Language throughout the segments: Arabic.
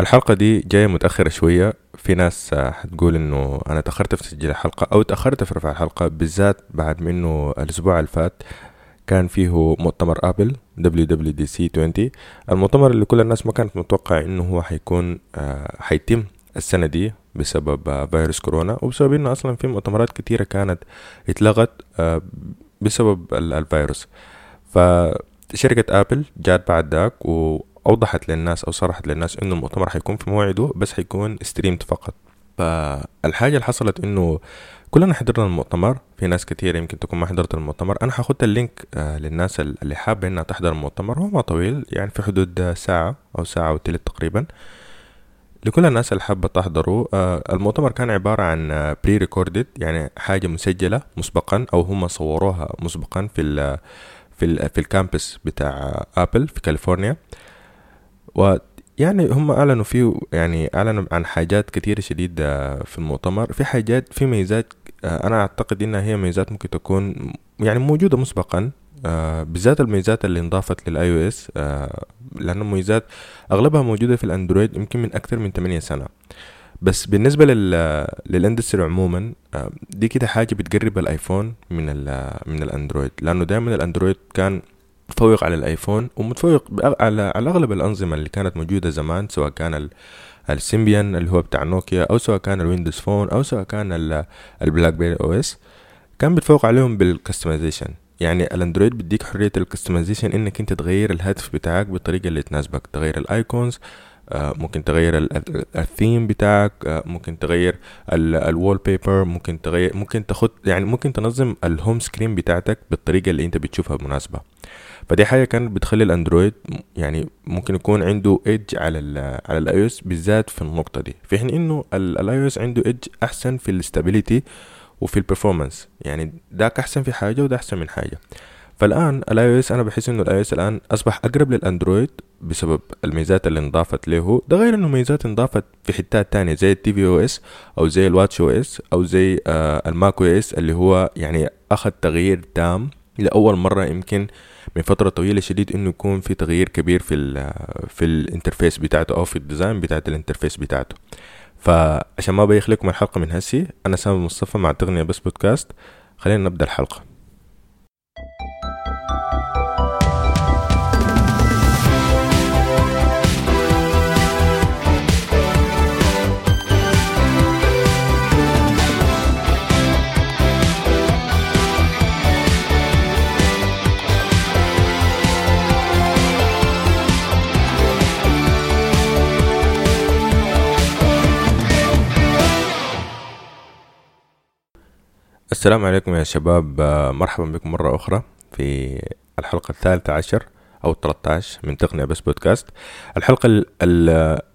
الحلقة دي جاية متأخرة شوية. في ناس حتقول إنه أنا تأخرت في تسجيل الحلقة أو تأخرت في رفع الحلقة بالذات بعد منه الأسبوع اللي فات كان فيه مؤتمر آبل WWDC 20 المؤتمر اللي كل الناس ما كانت متوقع إنه هو حيكون آه، حيتم السنة دي بسبب آه، فيروس كورونا وبسبب إنه أصلا في مؤتمرات كتيرة كانت اتلغت آه، بسبب ال- الفيروس. فشركة آبل جات بعد ذاك واوضحت للناس أو صرحت للناس إنه المؤتمر حيكون في موعده بس حيكون streamed فقط. فالحاجة اللي حصلت إنه كلنا حضرنا المؤتمر في ناس كتير يمكن تكون ما حضرت المؤتمر. أنا حاخد ال link آه، للناس اللي حابة إنها تحضر المؤتمر. هو ما طويل يعني في حدود آه، ساعة أو ساعة وتلت تقريبا. لكل الناس اللي حابة تحضروا آه، المؤتمر كان عبارة عن pre-recorded يعني حاجة مسجلة مسبقا أو هم صوروها مسبقا في ال في ال في ال campus بتاع Apple في كاليفورنيا ويعني هم أعلنوا فيه يعني أعلنوا عن حاجات كتيرة شديدة في المؤتمر. في حاجات في ميزات آه، أنا أعتقد إنها هي ميزات ممكن تكون يعني موجودة مسبقا آه، بالذات الميزات اللي انضافت لل iOS لأن الميزات أغلبها موجودة في ال Android يمكن من أكثر من 8 سنة. بس بالنسبة لل لل industry عموما آه، دي كده حاجة بتقرب ال iPhone من من ال Android لأنه دائما ال Android كان متفوق على ال iPhone ومتفوق على على أغلب الأنظمة اللي كانت موجودة زمان سواء كان ال- Symbian اللي هو بتاع نوكيا أو سواء كان ال Windows Phone أو سواء كان ال- BlackBerry OS كان بتفوق عليهم بال customization يعني ال Android بيديك حرية ال customization إنك أنت تغير الهاتف بتاعك بالطريقة اللي تناسبك. تغير ال icons آه، ممكن تغير الثيم بتاعك آه، ممكن تغير ال wallpaper ممكن تغير ممكن تاخد يعني ممكن تنظم ال home screen بتاعتك بالطريقة اللي أنت بتشوفها مناسبة. فدي حاجة كانت بتخلي الأندرويد يعني ممكن يكون عنده edge على ال على ال iOS بالذات في النقطة دي. في حين إنه ال iOS عنده edge أحسن في ال stability وفي ال performance يعني داك أحسن في حاجة وده أحسن من حاجة. فالآن ال iOS أنا بحس إنه ال iOS الآن أصبح أقرب للأندرويد بسبب الميزات اللي انضافت له. ده غير إنه ميزات انضافت في حتات تانية زي ال tvOS أو زي ال watchOS أو زي آه ال macOS اللي هو يعني أخذ تغيير تام لأول مرة يمكن من فترة طويلة شديد إنه يكون في تغيير كبير في ال في ال interface بتاعته أو في ال design بتاعت ال interface بتاعته. فعشان ما بيخ لكم الحلقة من هسي أنا سامي مصطفى مع تقنية بس بودكاست خلينا نبدأ الحلقة. السلام عليكم يا شباب. آه، مرحبا بكم مرة أخرى في الحلقة الثالثة عشر أو الثلاثة عشر من تقنية بس بودكاست. الحلقة ال ال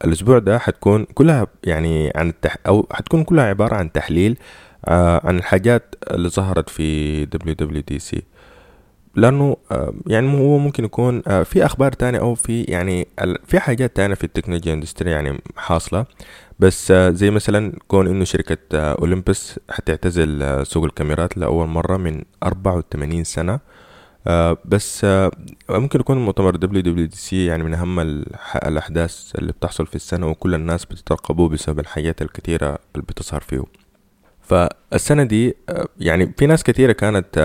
الأسبوع ده حتكون كلها يعني عن التح أو حتكون كلها عبارة عن تحليل آه عن الحاجات اللي ظهرت في WWDC لأنه آه يعني هو ممكن يكون في أخبار تانية أو في يعني في حاجات تانية في التكنولوجيا اندستري يعني حاصلة. بس آه، زي مثلا كون إنه شركة آه، أولمبس حتعتزل آه، سوق الكاميرات لأول مرة من 84 سنة. آه، بس ممكن يكون مؤتمر WWDC يعني من أهم الأحداث اللي بتحصل في السنة وكل الناس بتترقبوه بسبب الحاجات الكتيرة اللي بتظهر فيه فالسنة دي يعني في ناس كتيرة كانت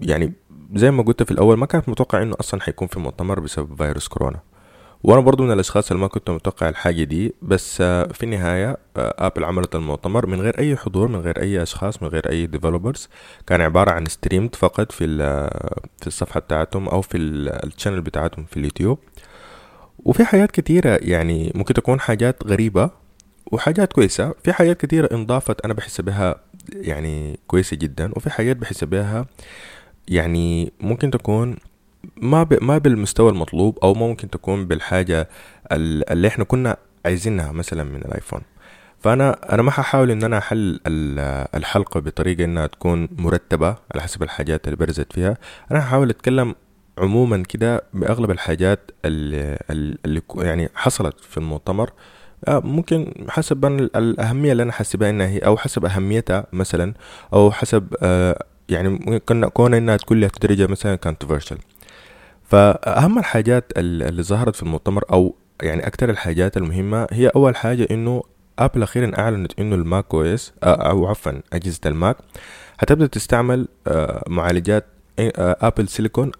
يعني زي ما قلت في الأول ما كانت متوقع إنه أصلا حيكون في مؤتمر بسبب فيروس كورونا. وأنا برضو من الأشخاص اللي ما كنت متوقع الحاجة دي بس آه، في النهاية آه، ابل عملت المؤتمر من غير أي حضور من غير أي أشخاص من غير أي developers كان عبارة عن streamed فقط في ال- في الصفحة بتاعتهم أو في ال channel بتاعتهم في اليوتيوب. وفي حاجات كتيرة يعني ممكن تكون حاجات غريبة وحاجات كويسة. في حاجات كتيرة انضافت أنا بحس بها يعني كويسة جدا وفي حاجات بحس بها يعني ممكن تكون ما ب... ما بالمستوى المطلوب أو ممكن تكون بالحاجة ال- اللي إحنا كنا عايزينها مثلا من الآيفون. فأنا أنا ما ححاول إن أنا أحل ال- الحلقة بطريقة إنها تكون مرتبة على حسب الحاجات اللي برزت فيها. أنا هحاول أتكلم عموما كده بأغلب الحاجات اللي, اللي يعني حصلت في المؤتمر. آه، ممكن حسب الأهمية اللي أنا حاسبها إنها هي أو حسب أهميتها مثلا أو حسب آه، يعني ممكن كون إنها تكون لدرجة مثلا controversial فأهم الحاجات ال- اللي ظهرت في المؤتمر أو يعني أكتر الحاجات المهمة هي أول حاجة إنه ابل أخيرا أعلنت إنه ال macOS أو عفوا أجهزة الماك هتبدأ تستعمل آه، معالجات Apple silicon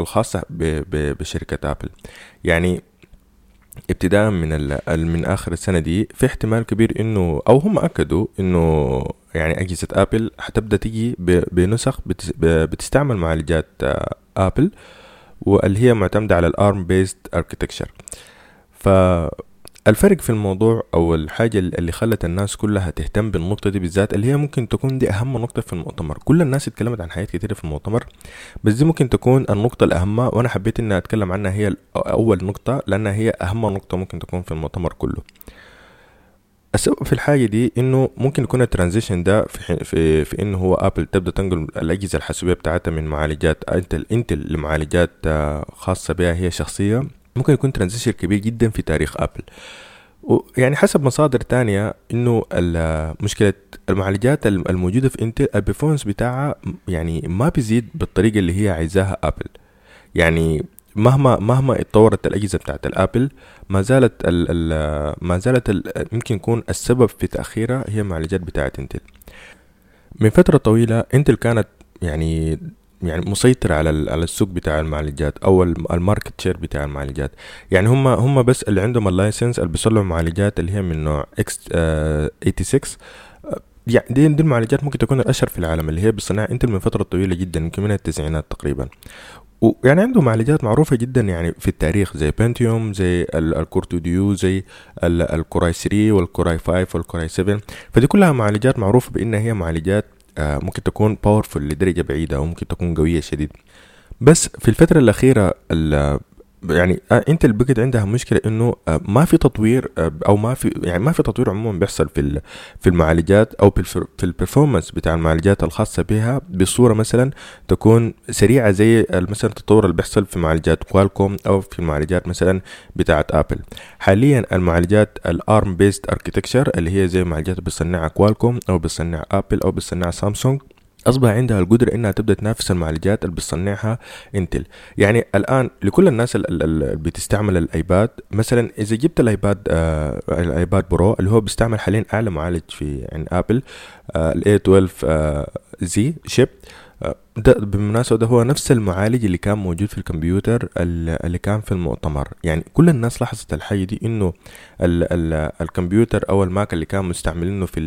الخاصة بشركة آبل. يعني ابتداء من من آخر السنة دي في احتمال كبير إنه أو هم أكدوا إنه يعني أجهزة آبل حتبدا تيجي بنسخ بتستعمل معالجات آبل. آه، واللي هي معتمدة على ال ARM based architecture ف الفرق في الموضوع أو الحاجة اللي خلت الناس كلها تهتم بالنقطة دي بالذات اللي هي ممكن تكون دي أهم نقطة في المؤتمر. كل الناس اتكلمت عن حاجات كتيرة في المؤتمر بس دي ممكن تكون النقطة الاهم وأنا حبيت إني أتكلم عنها هي أول نقطة لأنها هي أهم نقطة ممكن تكون في المؤتمر كله. السبب في الحاجة دي إنه ممكن يكون ال transition ده في في في انه هو ابل تبدأ تنقل الأجهزة الحاسوبية بتاعتها من معالجات انتل انتل لمعالجات آه، خاصة بها هي شخصية. ممكن يكون transition كبير جدا في تاريخ ابل يعني حسب مصادر تانية إنه مشكلة المعالجات الموجودة في انتل ال performance بتاعها يعني ما بيزيد بالطريقة اللي هي عايزاها ابل يعني مهما مهما اتطورت الأجهزة بتاعت الآبل ما زالت ال ال ما زالت ال يمكن يكون السبب في تأخيرها هي المعالجات بتاعت انتل. من فترة طويلة انتل كانت يعني يعني مسيطر على على السوق بتاع المعالجات أو ال market share بتاع المعالجات. يعني هم هم بس اللي عندهم ال license اللي بيصنعوا معالجات اللي هي من نوع x86 آه، يعني دي, دي المعالجات ممكن تكون الأشهر في العالم اللي هي بصناعة انتل من فترة طويلة جدا يمكن من التسعينات تقريبا. ويعني عندهم معالجات معروفة جدا يعني في التاريخ زي بنتيوم زي ال Core 2 Duo زي الكوراي 3 والكوراي 5 والكوراي 7 فدي كلها معالجات معروفة بانها هي معالجات آه، ممكن تكون powerful لدرجة بعيدة أو ممكن تكون قوية شديد. بس في الفترة الأخيرة يعني آه، انتل بقت عندها مشكلة إنه آه، ما في تطوير آه، أو ما في يعني ما في تطوير عموما بيحصل في في المعالجات أو في ال performance بتاع المعالجات الخاصة بها بصورة مثلا تكون سريعة زي مثلا التطور اللي بيحصل في معالجات كوالكوم أو في المعالجات مثلا بتاعه ابل حاليا المعالجات ال ARM based architecture اللي هي زي معالجات بتصنعها كوالكوم أو بتصنع ابل أو بتصنع سامسونج أصبح عندها القدرة إنها تبدأ تنافس المعالجات اللي بتصنعها انتل يعني الآن لكل الناس اللي بتستعمل الآيباد مثلا إذا جبت الآيباد آه الآيباد برو اللي هو بيستعمل حاليا أعلى معالج في عند ابل آه ال A12 آه Z chip آه، ده بالمناسبة ده هو نفس المعالج اللي كان موجود في الكمبيوتر اللي كان في المؤتمر. يعني كل الناس لاحظت الحاجة دي إنه ال الكمبيوتر أو الماك اللي كان مستعملينه في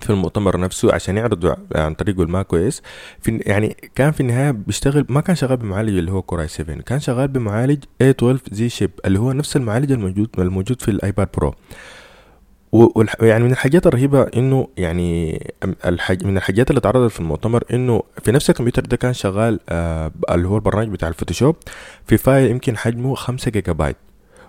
في المؤتمر نفسه عشان يعرضوا عن طريقه OS في يعني كان في النهاية بيشتغل ما كان شغال بمعالج اللي هو Core i7 كان شغال بمعالج A12 Z chip اللي هو نفس المعالج الموجود الموجود في الآيباد برو. يعني من الحاجات الرهيبة إنه يعني الحاج من الحاجات اللي اتعرضت في المؤتمر إنه في نفس الكمبيوتر ده كان شغال آه اللي هو البرنامج بتاع الفوتوشوب. في file يمكن حجمه خمسة جيجا بايت.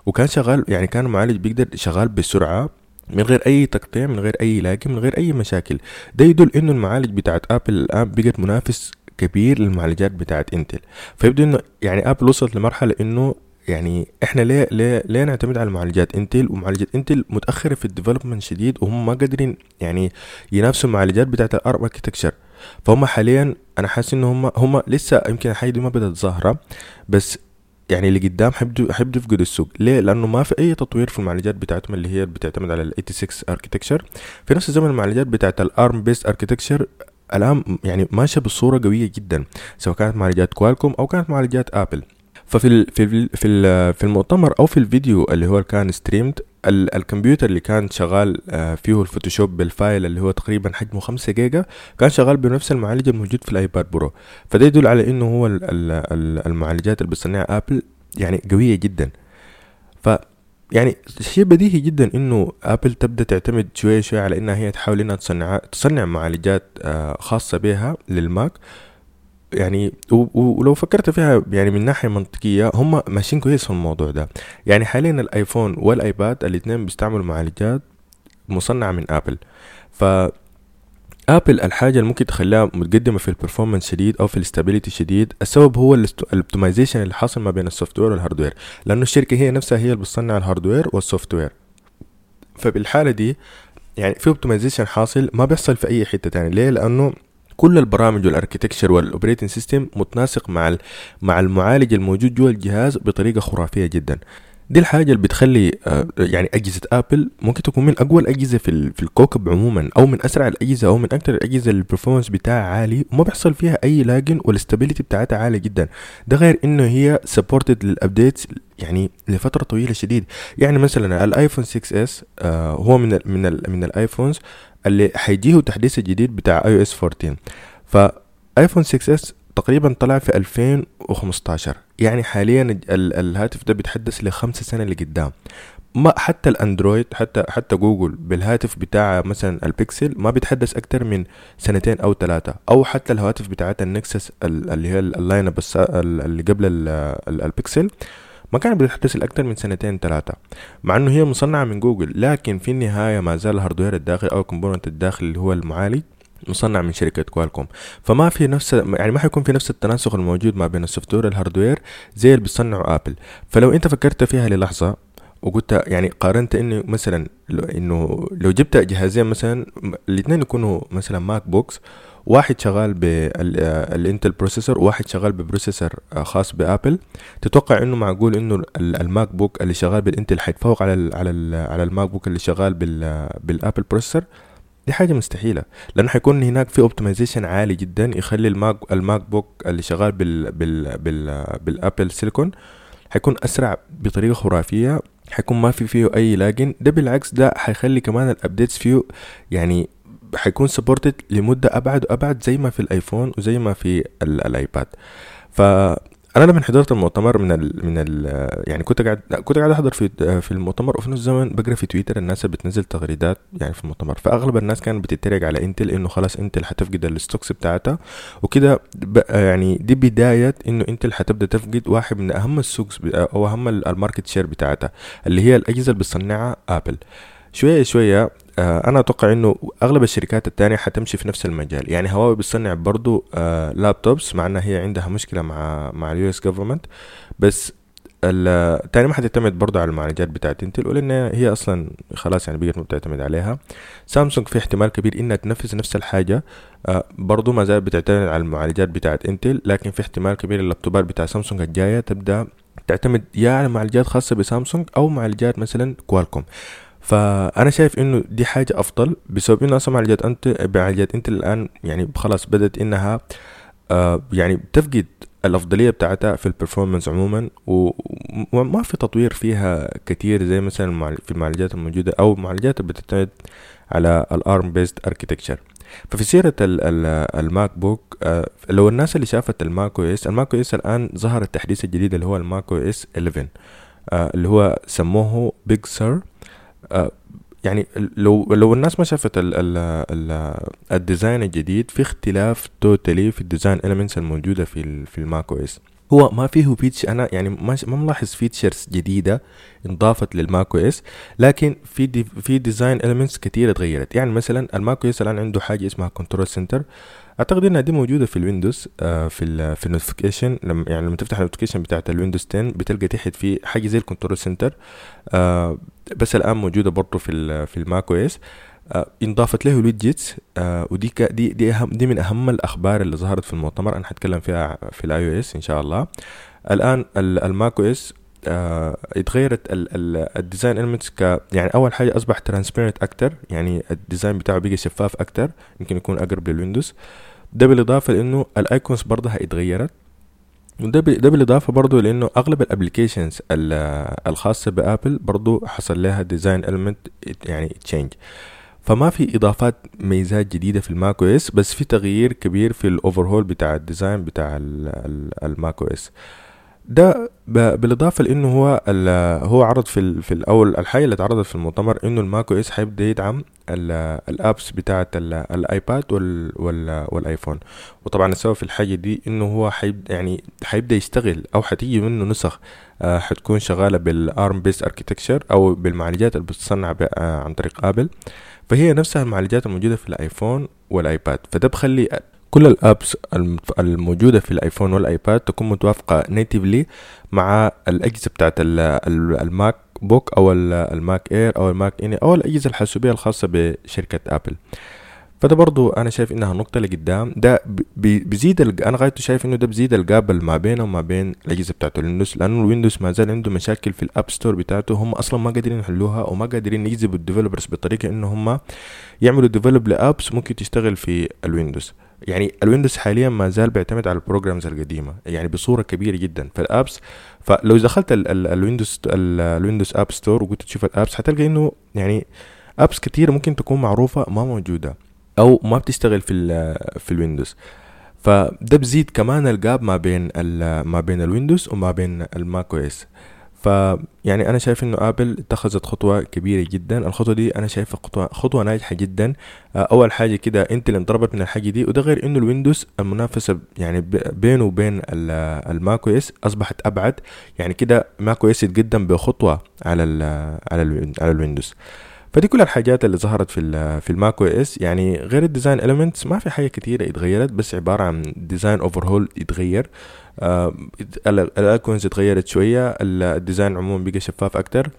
وكان شغال يعني كان المعالج بيقدر شغال بسرعة. من غير أي تقطيع من غير أي lag من غير أي مشاكل. ده يدل إنه المعالج بتاعت ابل الان بقت منافس كبير للمعالجات بتاعت انتل فيبدو إنه يعني ابل وصلت لمرحلة إنه يعني إحنا ليه ليه ليه نعتمد على معالجات انتل ومعالجات انتل متأخرة في ال development شديد وهم ما قادرين يعني ينافسوا المعالجات بتاعت ال ARM architecture فهم حاليا أنا حاسس ان هم هم لسه يمكن الحاجة دي ما بدأت ظاهرة بس يعني اللي قدام حيبدو حيبدو يفقدوا السوق. ليه؟ لأنه ما في أي تطوير في المعالجات بتاعتهم اللي هي بتعتمد على ال 86 architecture في نفس الزمن المعالجات بتاعت ال ARM based architecture الآن يعني ماشية بصورة قوية جدا سواء كانت معالجات كوالكوم أو كانت معالجات ابل ففي في في في المؤتمر أو في الفيديو اللي هو كان streamed الكمبيوتر اللي كان شغال آه، فيه الفوتوشوب بال file اللي هو تقريبا حجمه خمسة جيجا كان شغال بنفس المعالج الموجود في الآيباد Pro. فده يدل على إنه هو المعالجات اللي بتصنعها آبل يعني قوية جدا. ف يعني شيء بديهي جدا إنه آبل تبدأ تعتمد شوية شوية على إنها هي تحاول إنها تصنع تصنع معالجات آه، خاصة بها للماك. يعني ولو فكرت فيها يعني من ناحية منطقية هم ماشيين كويس في الموضوع ده. يعني حاليا الآيفون والآيباد الاثنين بيستعملوا معالجات مصنعة من آبل. ف آبل الحاجة اللي ممكن تخليها متقدمة في ال performance شديد أو في ال stability شديد السبب هو ال optimization اللي حاصل ما بين ال software وال hardware لأنه الشركة هي نفسها هي اللي بتصنع ال hardware وال software فبالحالة دي يعني في optimization حاصل ما بيحصل في أي حتة تاني ليه؟ لأنه كل البرامج وال architecture وال operating system متناسق مع مع المعالج الموجود جوا الجهاز بطريقة خرافية جدا. دي الحاجة اللي بتخلي آه، يعني أجهزة آبل ممكن تكون من أقوى الأجهزة في, في الكوكب عموما أو من أسرع الأجهزة أو من أكثر الأجهزة اللي ال performance بتاعها عالي وما بيحصل فيها أي lagging وال stability بتاعتها عالية جدا. ده غير إنه هي supported لل updates يعني لفترة طويلة شديد. يعني مثلا الآيفون 6 S آه هو من ال من ال من ال iPhones اللي حيجيه تحديث الجديد بتاع iOS 14 فآيفون 6 S تقريبا طلع في 2015 يعني حاليا ال الهاتف ده بيتحدث لخمسة سنة لقدام ما حتى الأندرويد حتى حتى جوجل بالهاتف بتاع مثلا البيكسل ما بيتحدث أكتر من سنتين أو ثلاثة أو حتى الهواتف بتاعت النكسس اللي هي ال lineups اللي قبل البيكسل. ما كانت بتتحدث أكتر من سنتين ثلاثة مع إنه هي مصنعة من جوجل لكن في النهاية ما زال ال hardware الداخلي أو ال component الداخلي اللي هو المعالج مصنع من شركة كوالكوم فما في نفس يعني ما حيكون في نفس التناسق الموجود ما بين ال software ال hardware زي اللي بيصنعوا ابل فلو أنت فكرت فيها للحظة وقلت يعني قارنت انه مثلا إنه لو جبت جهازين مثلا الاثنين يكونوا مثلا MacBooks واحد شغال بالانتل processor وواحد شغال ب processor خاص بابل تتوقع إنه معقول إنه الماك بوك اللي شغال بالإنتل حيتفوق على على على الماك بوك اللي شغال بالابل processor دي حاجة مستحيلة لأنه حيكون هناك في optimization عالي جدا يخلي الماك الماك بوك اللي شغال بال بال بال بال Apple silicon حيكون أسرع بطريقة خرافية حيكون ما في فيه أي lagging ده بالعكس ده حيخلي كمان ال updates فيه يعني حيكون supported لمدة أبعد وأبعد زي ما في الآيفون وزي ما في الآيباد. ف أنا لما حضرت المؤتمر من ال من ال يعني كنت قاعد كنت قاعد أحضر في في المؤتمر وفي نفس الزمن بقرأ في تويتر الناس بتنزل تغريدات يعني في المؤتمر. فأغلب الناس كانت بتتريق على إنتل إنه خلاص إنتل حتفقد ال stocks بتاعتها وكده. يعني دي بداية إنه إنتل حتبدأ تفقد واحد من أهم السوق أو أهم ال market share بتاعتها اللي هي الأجهزة اللي بتصنعها آبل. شوية شوية أنا أتوقع إنه أغلب الشركات التانية حتمشي في نفس المجال. يعني هواوي بتصنع برضو آه، laptops مع إنها هي عندها مشكلة مع مع ال US government بالتالي ما حتعتمد برضو على المعالجات بتاعت انتل ولان هي أصلا خلاص يعني بقت ما بتعتمد عليها. سامسونج في احتمال كبير إنها تنفذ نفس الحاجة آه، برضو ما زالت بتعتمد على المعالجات بتاعت انتل لكن في احتمال كبير اللابتوبات بتاع سامسونج الجاية تبدأ تعتمد يا على معالجات خاصة بسامسونج أو معالجات مثلا كوالكوم فأنا شايف إنه دي حاجة أفضل بسبب إنه أصلا معالجات إنتل معالجات إنتل الآن يعني خلاص بدأت إنها آه يعني بتفقد الأفضلية بتاعتها في ال performance عموما وما في تطوير فيها كتير زي مثلا في المعالجات الموجودة أو معالجات بتعتمد على ال ARM based architecture ففي سيرة الماك بوك آه لو الناس اللي شافت ال macOS ال macOS الآن ظهر التحديث الجديد اللي هو ال macOS 11 آه اللي هو سموه Big يعني لو لو الناس ما شافت ال ال ال ال design الجديد في اختلاف totally في ال design elements الموجودة في في ال macOS. هو ما فيه feature أنا يعني ما ما ملاحظ features جديدة انضافت لل macOS لكن في دي في design elements كثيره اتغيرت يعني مثلا ال macOS الآن عنده حاجة اسمها control center أعتقد إنها دي موجودة في الويندوز آه في ال في ال notification لما يعني لما تفتح ال notification بتاعت الويندوز 10 بتلقى تحت في حاجة زي ال control center آه بس الآن موجودة برضه في في ال macOS آه انضافت له ال widgets آه ودي دي دي اهم دي من أهم الأخبار اللي ظهرت في المؤتمر. أنا حتكلم فيها في ال iOS إن شاء الله. الآن ال macOS آه اتغيرت ال design elements ك يعني أول حاجة أصبح transparent أكتر. يعني ال design بتاعه بقى شفاف أكتر. يمكن يكون أقرب للويندوز. ده بالإضافة لأنه ال icons برضه اتغيرت وده ده بالإضافة برضه لأنه أغلب ال applications الخاصة بأبل برضه حصل لها design element يعني change فما في إضافات ميزات جديدة في ال macOS بس في تغيير كبير في ال overhaul بتاع ال design بتاع ال macOS ده بالإضافة لإنه هو هو عرض في في الأول الحاجة اللي اتعرضت في المؤتمر إنه ال macOS حيبدا يدعم ال apps بتاعه الآيباد والآيفون. وطبعا السبب في الحاجة دي إنه هو يعني حيبدا يشتغل أو حتيجي منه نسخ آه، حتكون شغالة بال ARM based architecture أو بالمعالجات اللي بتصنع آه، عن طريق آبل. فهي نفسها المعالجات الموجودة في الآيفون والآيباد. فده بخلي كل ال apps الموجودة في الآيفون والآيباد تكون متوافقة natively مع الأجهزة بتاعت ال MacBook أو ال Mac Air أو ال Mac mini أو الأجهزة الحاسوبية الخاصة بشركة آبل. فده برضو أنا شايف إنها نقطة لقدام. ده بيزيد أنا غايته شايف إنه ده بيزيد ال gap ما بينه وما بين الأجهزة بتاعته الويندوز لأنه الويندوز ما زال عنده مشاكل في ال app store بتاعته. هم أصلا ما قادرين يحلوها وما قادرين يجذبوا ال developers بطريقة إنه هم يعملوا develop ل apps ممكن تشتغل في الويندوز. يعني الويندوز حاليا ما زال بيعتمد على ال programs القديمة يعني بصورة كبيرة جدا فال apps فلو دخلت الويندوز الويندوز app store وقلت تشوف ال apps حتلقى إنه يعني apps كتير ممكن تكون معروفة ما موجودة أو ما بتشتغل في في الويندوز. فده بزيد كمان ال gap ما بين ما بين الويندوز وما بين ال Mac OS. فيعني أنا شايف إنه آبل اتخذت خطوة كبيرة جدا. الخطوة دي أنا شايفها خطوة خطوة ناجحة جدا. آه، أول حاجة كده Intel اللي انضربت من الحاجة دي وده غير إنه الويندوز المنافسة يعني بينه وبين ال Mac OS أصبحت أبعد. يعني كده Mac OS يتقدم بخطوة على ال على ال على الويندوز. فدي كل الحاجات اللي ظهرت في في ال Mac OS. يعني غير ال design elements ما في حاجة كتيرة اتغيرت بس عبارة عن design overhaul يتغير آه ال icons اتغيرت شوية ال design عموما بقى شفاف أكتر.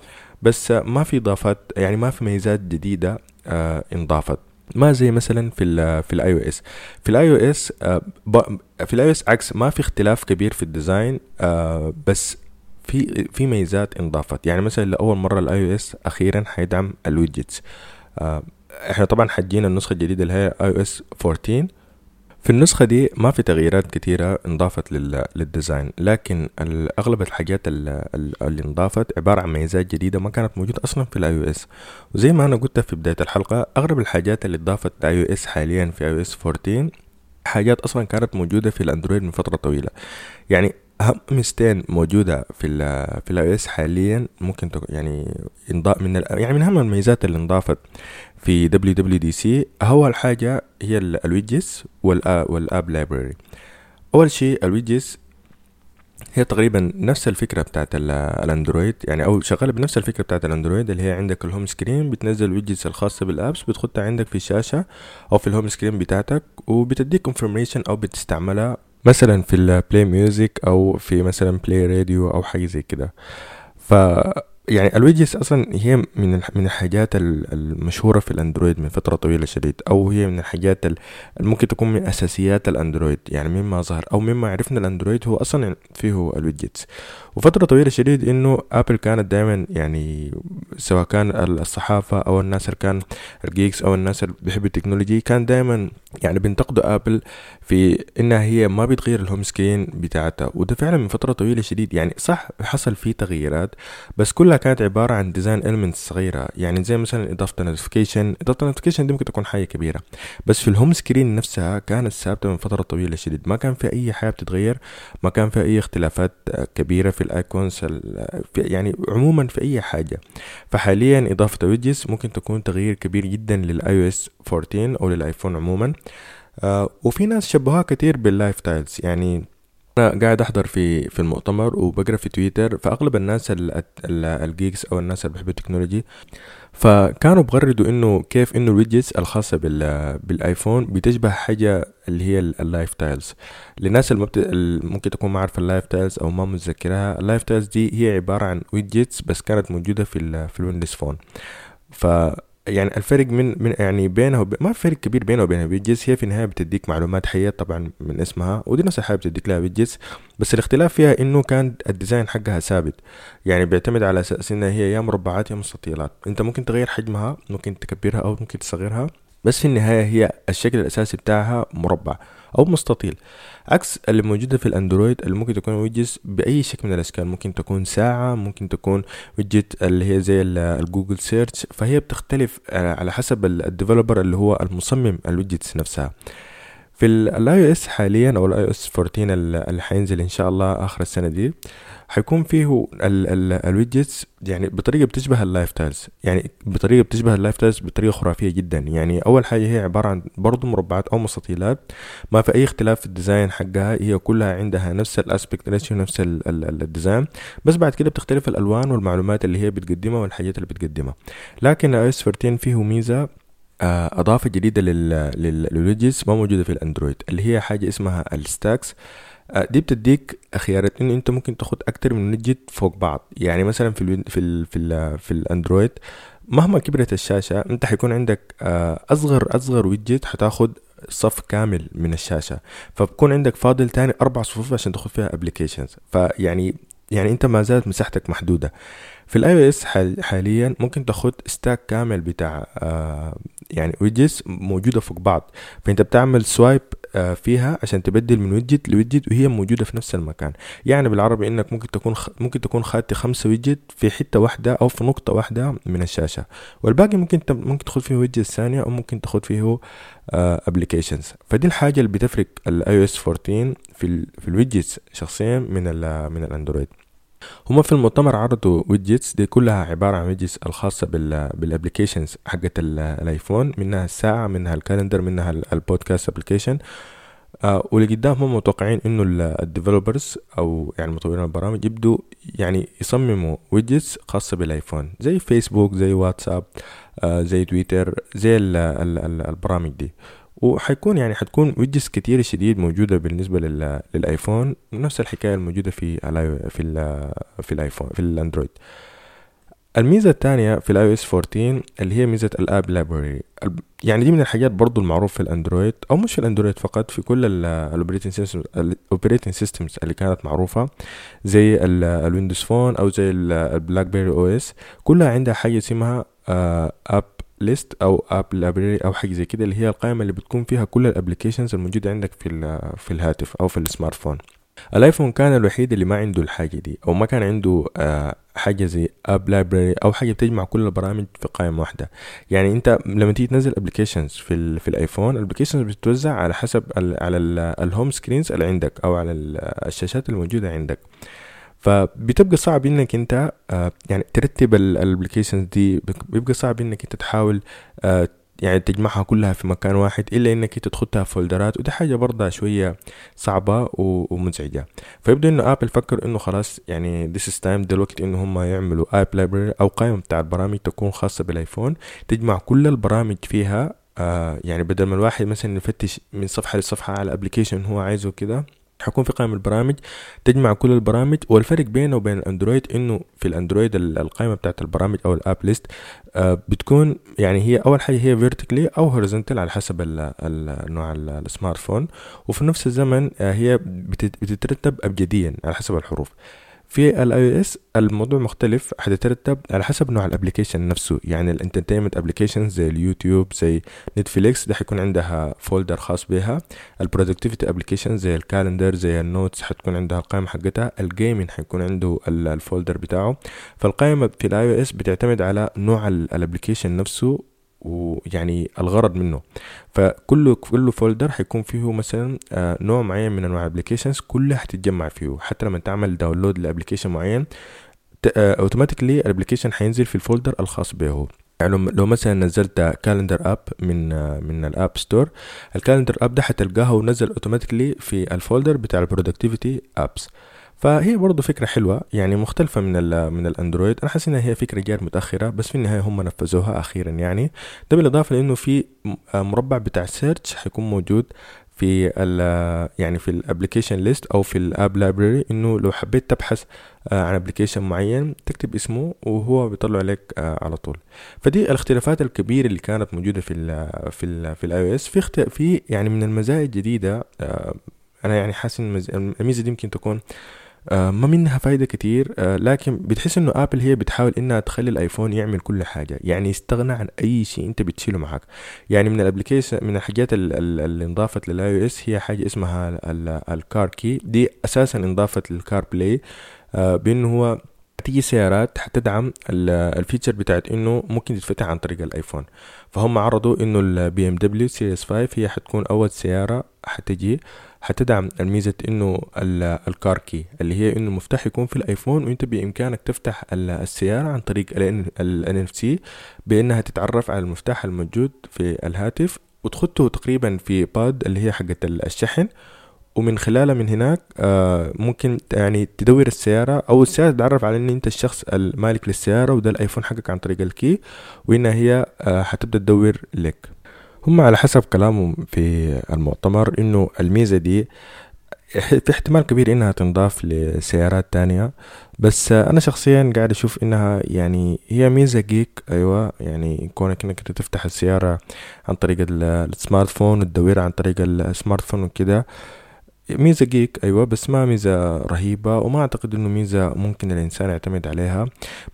بس ما في إضافات يعني ما في ميزات جديدة آه انضافت. ما زي مثلا في ال في ال iOS في ال iOS في ال iOS عكس ما في اختلاف كبير في ال design آه بس في في ميزات انضافت. يعني مثلا لأول مرة ال iOS أخيرا حيدعم ال widgets. آه إحنا طبعا حتجينا النسخة الجديدة اللي هي iOS 14 في النسخة دي ما في تغييرات كتيرة انضافت لل design لكن أغلب الحاجات اللي انضافت عبارة عن ميزات جديدة ما كانت موجودة أصلا في ال iOS وزي ما أنا قلت في بداية الحلقة أغلب الحاجات اللي اضافت ل iOS حاليا في iOS 14 حاجات أصلا كانت موجودة في الأندرويد من فترة طويلة. يعني أهم ميزتين موجودة في ال في ال iOS حاليا ممكن يعني انضاف من يعني من أهم الميزات اللي انضافت في WWDC اول حاجة هي ال widgets وال app library أول شيء ال widgets هي تقريبا نفس الفكرة بتاعت الأندرويد يعني أو شغالة بنفس الفكرة بتاعت الأندرويد اللي هي عندك ال home screen بتنزل widgets الخاصة بال apps بتختها عندك في الشاشه أو في ال home screen بتاعتك وبتديك information أو بتستعملها مثلا في ال Play Music أو في مثلا play radio أو حاجة زي كده. ف يعني ال widgets أصلا هي من من الحاجات المشهورة في الأندرويد من فترة طويلة شديد أو هي من الحاجات اللي ممكن تكون من أساسيات الأندرويد. يعني مما ظهر أو مما عرفنا الأندرويد هو أصلا فيه ال widgets وفترة طويلة شديد إنه ابل كانت دائما يعني سواء كان الصحافة أو الناس اللي كان ال geeks أو الناس اللي بيحبوا ال technology كان دائما يعني بينتقدوا ابل في إنها هي ما بتغير ال home screen بتاعتها. وده فعلا من فترة طويلة شديد. يعني صح حصل فيه تغييرات بس كلها كانت عبارة عن design elements صغيرة. يعني زي مثلا إضافة notification إضافة notification دي ممكن تكون حاجة كبيرة. بس في ال home screen نفسها كانت ثابتة من فترة طويلة شديد. ما كان في أي حاجة بتتغير. ما كان في أي اختلافات كبيرة في ال icons يعني عموما في أي حاجة. فحاليا إضافة widgets ممكن تكون تغيير كبير جدا لل iOS 14 أو للايفون عموما. آه وفي ناس شبهوها كتير بال live tiles يعني أنا قاعد أحضر في في المؤتمر وبقرأ في تويتر فأغلب الناس ال geeks أو الناس اللي بيحبوا ال technology فكانوا بغردوا إنه كيف إنه ال widgets الخاصة بال بالآيفون بتشبه حاجة اللي هي ال live tiles. للناس اللي ممكن تكون ما عارفة ال live tiles أو ما متذكرها ال live tiles دي هي عبارة عن widgets بس كانت موجودة في في ال Windows Phone. ف يعني الفرق من من يعني بينها وب... ما فرق كبير بينها وبين ال widgets هي في النهاية بتديك معلومات حية طبعا من اسمها ودي نفس الحاجة بتديك لها widgets بس الاختلاف فيها إنه كان ال design حقها ثابت. يعني بيعتمد على أساس إنها هي يا مربعات يا مستطيلات. أنت ممكن تغير حجمها ممكن تكبرها أو ممكن تصغرها بس في النهاية هي الشكل الأساسي بتاعها مربع. أو مستطيل. عكس اللي موجودة في الأندرويد اللي ممكن تكون widgets بأي شكل من الأشكال. ممكن تكون ساعة ممكن تكون widget اللي هي زي ال Google Search فهي بتختلف آه، على حسب ال developer اللي هو المصمم ال widgets نفسها. في ال iOS حاليا أو ال iOS 14 اللي حينزل إن شاء الله آخر السنة دي حيكون فيه ال widgets يعني بطريقة بتشبه ال live tiles يعني بطريقة بتشبه ال live tiles بطريقة خرافية جدا. يعني أول حاجة هي عبارة عن برضه مربعات أو مستطيلات ما في أي اختلاف في ال design حقها هي كلها عندها نفس ال aspect ratio نفس ال design بس بعد كده بتختلف الألوان والمعلومات اللي هي بتقدمها والحاجات اللي بتقدمها. لكن iOS 14 فيه ميزة أضافة جديدة لل widgets ما موجودة في الأندرويد اللي هي حاجة اسمها ال stacks. آه، دي بتديك خيارات انه أنت ممكن تاخد أكتر من widget فوق بعض. يعني مثلا في ال في ال في ال في الأندرويد مهما كبرت الشاشة أنت حيكون عندك آه، أصغر أصغر widget حتاخد صف كامل من الشاشة. فبكون عندك فاضل تاني أربع صفوف عشان تاخد فيها applications فيعني يعني أنت ما زالت مساحتك محدودة. في ال iOS حاليا ممكن تاخد stack كامل بتاع آه يعني widgets موجودة فوق بعض. فأنت بتعمل swipe آه فيها عشان تبدل من widget ل widget وهي موجودة في نفس المكان. يعني بالعربي إنك ممكن تكون خ... ممكن تكون خدت خمسة widget في حتة واحدة أو في نقطة واحدة من الشاشة. والباقي ممكن ت... ممكن تاخد فيه widget ثانية أو ممكن تاخد فيه applications آه فدي الحاجة اللي بتفرق ال iOS 14 في ال... في ال widgets شخصيا من ال... من الأندرويد. هما في المؤتمر عرضوا widgets دي كلها عبارة عن widgets الخاصة بال بال applications حقت الآيفون منها الساعة منها ال calendar منها ال podcast application آه واللي قدام هم متوقعين إنه ال developers أو يعني مطورين البرامج يبدوا يعني يصمموا widgets خاصة بالآيفون. زي فيسبوك زي واتساب آه زي تويتر زي ال ال ال البرامج دي. وحيكون يعني حتكون widgets كتير شديد موجودة بالنسبة لل... للآيفون نفس الحكاية الموجودة في ال في في الآيفون في الأندرويد. الميزة الثانية في ال iOS 14 اللي هي ميزة ال app library يعني دي من الحاجات برضو المعروف في الأندرويد أو مش في الأندرويد فقط في كل ال operating systems ال operating systems اللي كانت معروفة زي ال Windows Phone أو زي ال BlackBerry OS. كلها عندها حاجة اسمها app list أو app library أو حاجة زي كده اللي هي القائمة اللي بتكون فيها كل ال applications الموجودة عندك في في الهاتف أو في ال smartphone الآيفون كان الوحيد اللي ما عنده الحاجة دي أو ما كان عنده آه حاجة زي app library أو حاجة بتجمع كل البرامج في قائمة واحدة. يعني أنت لما تيجي تنزل applications في في الآيفون ال applications بتتوزع على حسب ال على ال home screens اللي عندك أو على الشاشات الموجودة عندك. فبتبقى صعب إنك أنت آه يعني ترتب ال applications دي بيبقى صعب إنك أنت تحاول آه يعني تجمعها كلها في مكان واحد إلا إنك أنت تخدها فولدرات ودي حاجة برضه شوية صعبة ومزعجة. فيبدو إنه Apple فكر إنه خلاص يعني is time دلوقتي إنه هم يعملوا app library أو قائمة بتاع البرامج تكون خاصة بالايفون تجمع كل البرامج فيها آه يعني بدل ما الواحد مثلا يفتش من صفحة لصفحة على application هو عايزه كده حيكون في قائمة البرامج تجمع كل البرامج والفرق بينه وبين الأندرويد إنه في الأندرويد القائمة بتاعت البرامج أو ال app list آه بتكون يعني هي أول حاجة هي vertically أو horizontal على حسب النوع ال smartphone وفي نفس الزمن آه هي بتترتب ابجديا على حسب الحروف. في ال iOS الموضوع مختلف حتترتب على حسب نوع ال application نفسه. يعني ال entertainment application زي اليوتيوب زي Netflix ده حيكون عندها folder خاص بها. ال productivity application زي ال calendar زي ال notes حتكون عندها القائمة حقتها. ال gaming حيكون عنده ال folder بتاعه. فالقائمة في ال iOS بتعتمد على نوع ال application نفسه. ويعني الغرض منه. فكل كل folder حيكون فيه مثلا آه نوع معين من أنواع ال applications كلها حتتجمع فيه. حتى لما تعمل download ل application معين automatically ال application حينزل في ال folder الخاص به يعني لو مثلا نزلت calendar app من من ال App Store ال calendar app ده حتلقاها ونزل automatically في ال folder بتاع ال productivity apps فهي برضه فكرة حلوة يعني مختلفة من ال من الأندرويد. أنا حاسس انها هي فكرة جات متأخرة بس في النهاية هم نفذوها أخيرا يعني. ده بالإضافة لإنه في مربع بتاع search حيكون موجود في ال يعني في ال application list أو في ال app library إنه لو حبيت تبحث عن application معين تكتب اسمه وهو بيطلع عليك على طول. فدي الاختلافات الكبيرة اللي كانت موجودة في ال في ال في ال iOS في في يعني من المزايا الجديدة أنا يعني حاسس إن الميزة دي يمكن تكون آه ما منها فايدة كتير آه لكن بتحس إنه Apple هي بتحاول إنها تخلي الآيفون يعمل كل حاجة يعني يستغنى عن أي شيء أنت بتشيله معك. يعني من ال application من الحاجات اللي انضافت لل iOS هي حاجة اسمها ال car key دي أساسا انضافت لل CarPlay آه بأنه هو تيجي سيارات حتدعم ال feature بتاعت إنه ممكن تتفتح عن طريق الآيفون. فهم عرضوا إنه ال BMW Series 5 هي حتكون أول سيارة حتجي. حتدعم الميزة إنه ال car key اللي هي إنه المفتاح يكون في الآيفون وإنت بإمكانك تفتح السيارة عن طريق ال NFC بإنها تتعرف على المفتاح الموجود في الهاتف وتخطه تقريبا في pad اللي هي حقة الشحن. ومن خلالها من هناك آه ممكن يعني تدور السيارة أو السيارة تتعرف على إن أنت الشخص المالك للسيارة وده الأيفون حقك عن طريق ال key وإنها هي آه حتبدأ تدور لك. هم على حسب كلامهم في المؤتمر إنه الميزة دي في احتمال كبير إنها تنضاف لسيارات تانية. بس أنا شخصيا قاعد أشوف إنها يعني هي ميزة geek أيوه يعني كونك إنك تفتح السيارة عن طريق ال smartphone وتدورها عن طريق ال smartphone وكده. ميزة geek أيوة بس ما ميزة رهيبة وما أعتقد إنه ميزة ممكن الإنسان يعتمد عليها.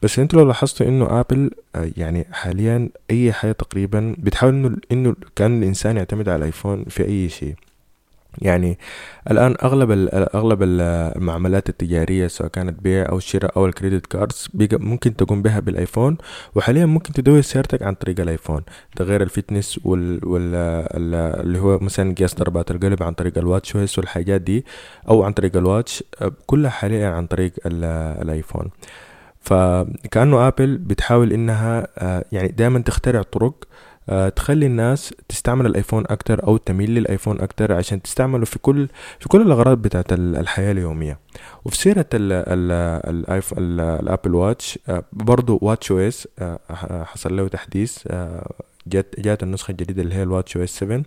بس أنتوا لو لاحظتوا إنه Apple آه، يعني حاليا أي حاجة تقريبا بتحاول إنه إنه كان الإنسان يعتمد على الآيفون في أي شيء. يعني الآن أغلب أغلب المعاملات التجارية سواء كانت بيع أو شراء أو ال credit cards ممكن تقوم بها بالآيفون وحاليا ممكن تدور سيارتك عن طريق الآيفون. غير ال fitness وال, وال اللي هو مثلا قياس ضربات القلب عن طريق ال watchOS والحاجات دي أو عن طريق ال watch كلها حاليا عن طريق الآيفون. فكأنه آبل بتحاول إنها آه، يعني دائما تخترع طرق تخلي الناس تستعمل الآيفون أكتر أو تميل للآيفون أكتر عشان تستعمله في كل في كل الأغراض بتاعت الحياة اليومية. وفي سيرة ال Apple Watch آه، برضو watchOS حصل له تحديث آه، جات جات النسخة الجديدة اللي هي ال watchOS 7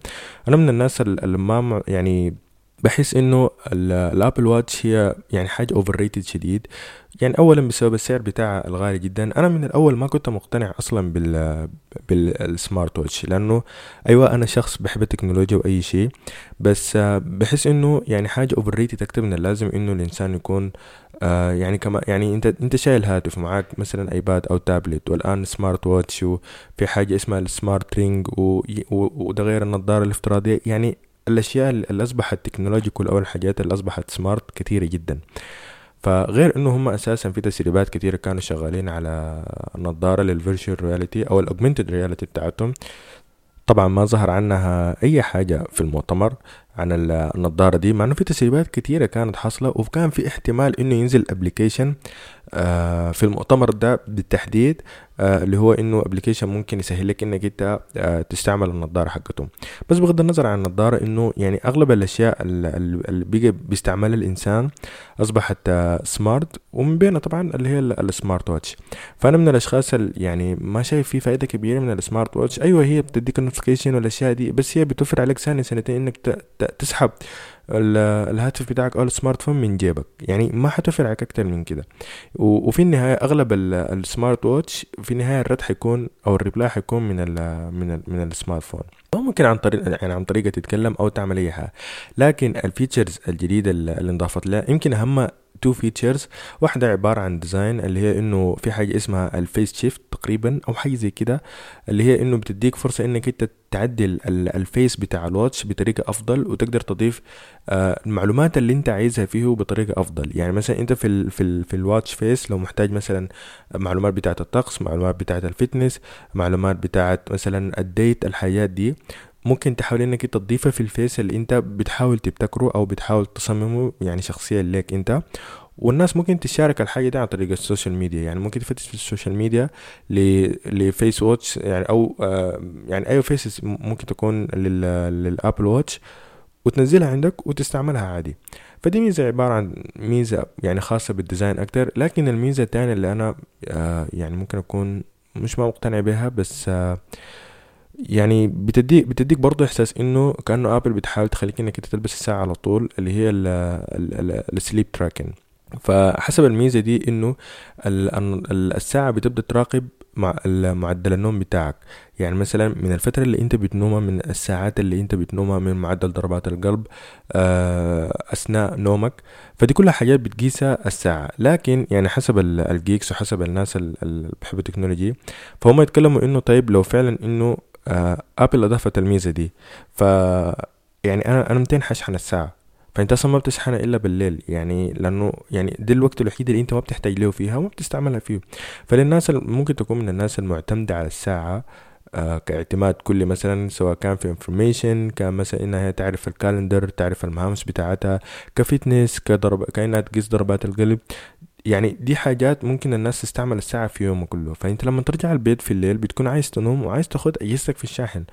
أنا من الناس اللي ما يعني بحس إنه ال Apple Watch هي يعني حاجة overrated شديد. يعني اولا بسبب السعر بتاعها الغالي جدا. أنا من الأول ما كنت مقتنع أصلا بال بال smart watch لأنه أيوه أنا شخص بحب التكنولوجيا وأي شيء. بس بحس إنه يعني حاجة overrated أكتر من اللازم إنه الإنسان يكون آه يعني كما يعني أنت أنت شايل هاتف معاك مثلا ايباد أو تابلت والآن smart watch وفي حاجة اسمها ال smart ring وده غير النظارة الافتراضية. يعني الأشياء اللي أصبحت technological أو الحاجات اللي أصبحت smart كثيرة جدا. فغير إنه هم أساسا في تسريبات كثيرة كانوا شغالين على نظارة لل virtual reality أو ال augmented reality بتاعتهم. طبعا ما ظهر عنها أي حاجة في المؤتمر عن النظارة دي مع إنه في تسريبات كثيرة كانت حاصلة وكان في احتمال إنه ينزل application في المؤتمر ده بالتحديد آه، اللي هو إنه application ممكن يسهل لك إنك أنت آه، تستعمل النظارة حقته بس بغض النظر عن النظارة إنه يعني أغلب الأشياء اللي بيجي بيستعملها الإنسان أصبحت smart ومن بينها طبعا اللي هي ال smart watch فأنا من الأشخاص اللي يعني ما شايف في فائده كبيرة من ال smart watch أيوه هي بتديك ال notification والأشياء دي بس هي بتوفر عليك ثانية ثانيتين إنك تسحب. الهاتف بتاعك أو ال smartphone من جيبك. يعني ما حتوفر عليك أكتر من كده. وفي النهاية أغلب ال smart watch في النهاية الرد حيكون أو ال reply حيكون من ال من ال من ال smartphone. أو ممكن عن طريق يعني عن طريقة تتكلم أو تعمل أي حاجة. لكن ال features الجديدة اللي انضافت لها يمكن أهم two features واحدة عبارة عن design اللي هي إنه في حاجة اسمها ال face shift تقريبا أو حاجة زي كده اللي هي إنه بتديك فرصة إنك أنت تعدل ال face بتاع ال watch بطريقة أفضل وتقدر تضيف آه، المعلومات اللي أنت عايزها فيه بطريقة أفضل. يعني مثلا أنت في ال في ال في ال watch face لو محتاج مثلا معلومات بتاعة الطقس معلومات بتاعة ال fitness معلومات بتاعة مثلا ال date الحاجات دي. ممكن تحاول إنك أنت تضيفها في ال face اللي أنت بتحاول تبتكره أو بتحاول تصممه يعني شخصيا ليك أنت. والناس ممكن تشارك الحاجة دي عن طريق ال social media. يعني ممكن تفتش في ال social media ل face watch يعني أو آه يعني أي face ممكن تكون لل Apple Watch وتنزلها عندك وتستعملها عادي. فدي ميزة عبارة عن ميزة يعني خاصة بال design أكتر. لكن الميزة التانية اللي أنا آه يعني ممكن أكون مش ما مقتنع بها بس آه يعني بتديك بتديك برضه إحساس إنه كأنه آبل بتحاول تخليك إنك أنت تلبس الساعة على طول اللي هي ال sleep tracking فحسب الميزة دي إنه الساعة بتبدأ تراقب مع معدل النوم بتاعك. يعني مثلا من الفترة اللي أنت بتنومها من الساعات اللي أنت بتنومها من معدل ضربات القلب آه، أثناء نومك فدي كلها حاجات بتقيسها الساعة. لكن يعني حسب ال geeks وحسب الناس اللي بيحبوا التكنولوجي فهم يتكلموا إنه طيب لو فعلا إنه أبل أضافت الميزه دي. ف يعني أنا أنا 200 حشحن الساعة. فأنت أصلا ما بتشحنها إلا بالليل. يعني لأنه يعني دي الوقت الوحيد اللي أنت ما بتحتاج له فيها وما بتستعملها فيه. فللناس ممكن تكون من الناس المعتمدة على الساعة آه كاعتماد كلي مثلا سواء كان في information كان مثلا إنها تعرف ال calendar تعرف المهام بتاعتها ك fitness كضرب كأنها تقيس ضربات القلب. يعني دي حاجات ممكن الناس تستعمل الساعة في يومه كله. فأنت لما ترجع البيت في الليل بتكون عايز تنوم وعايز تاخد أجهزتك في الشاحن.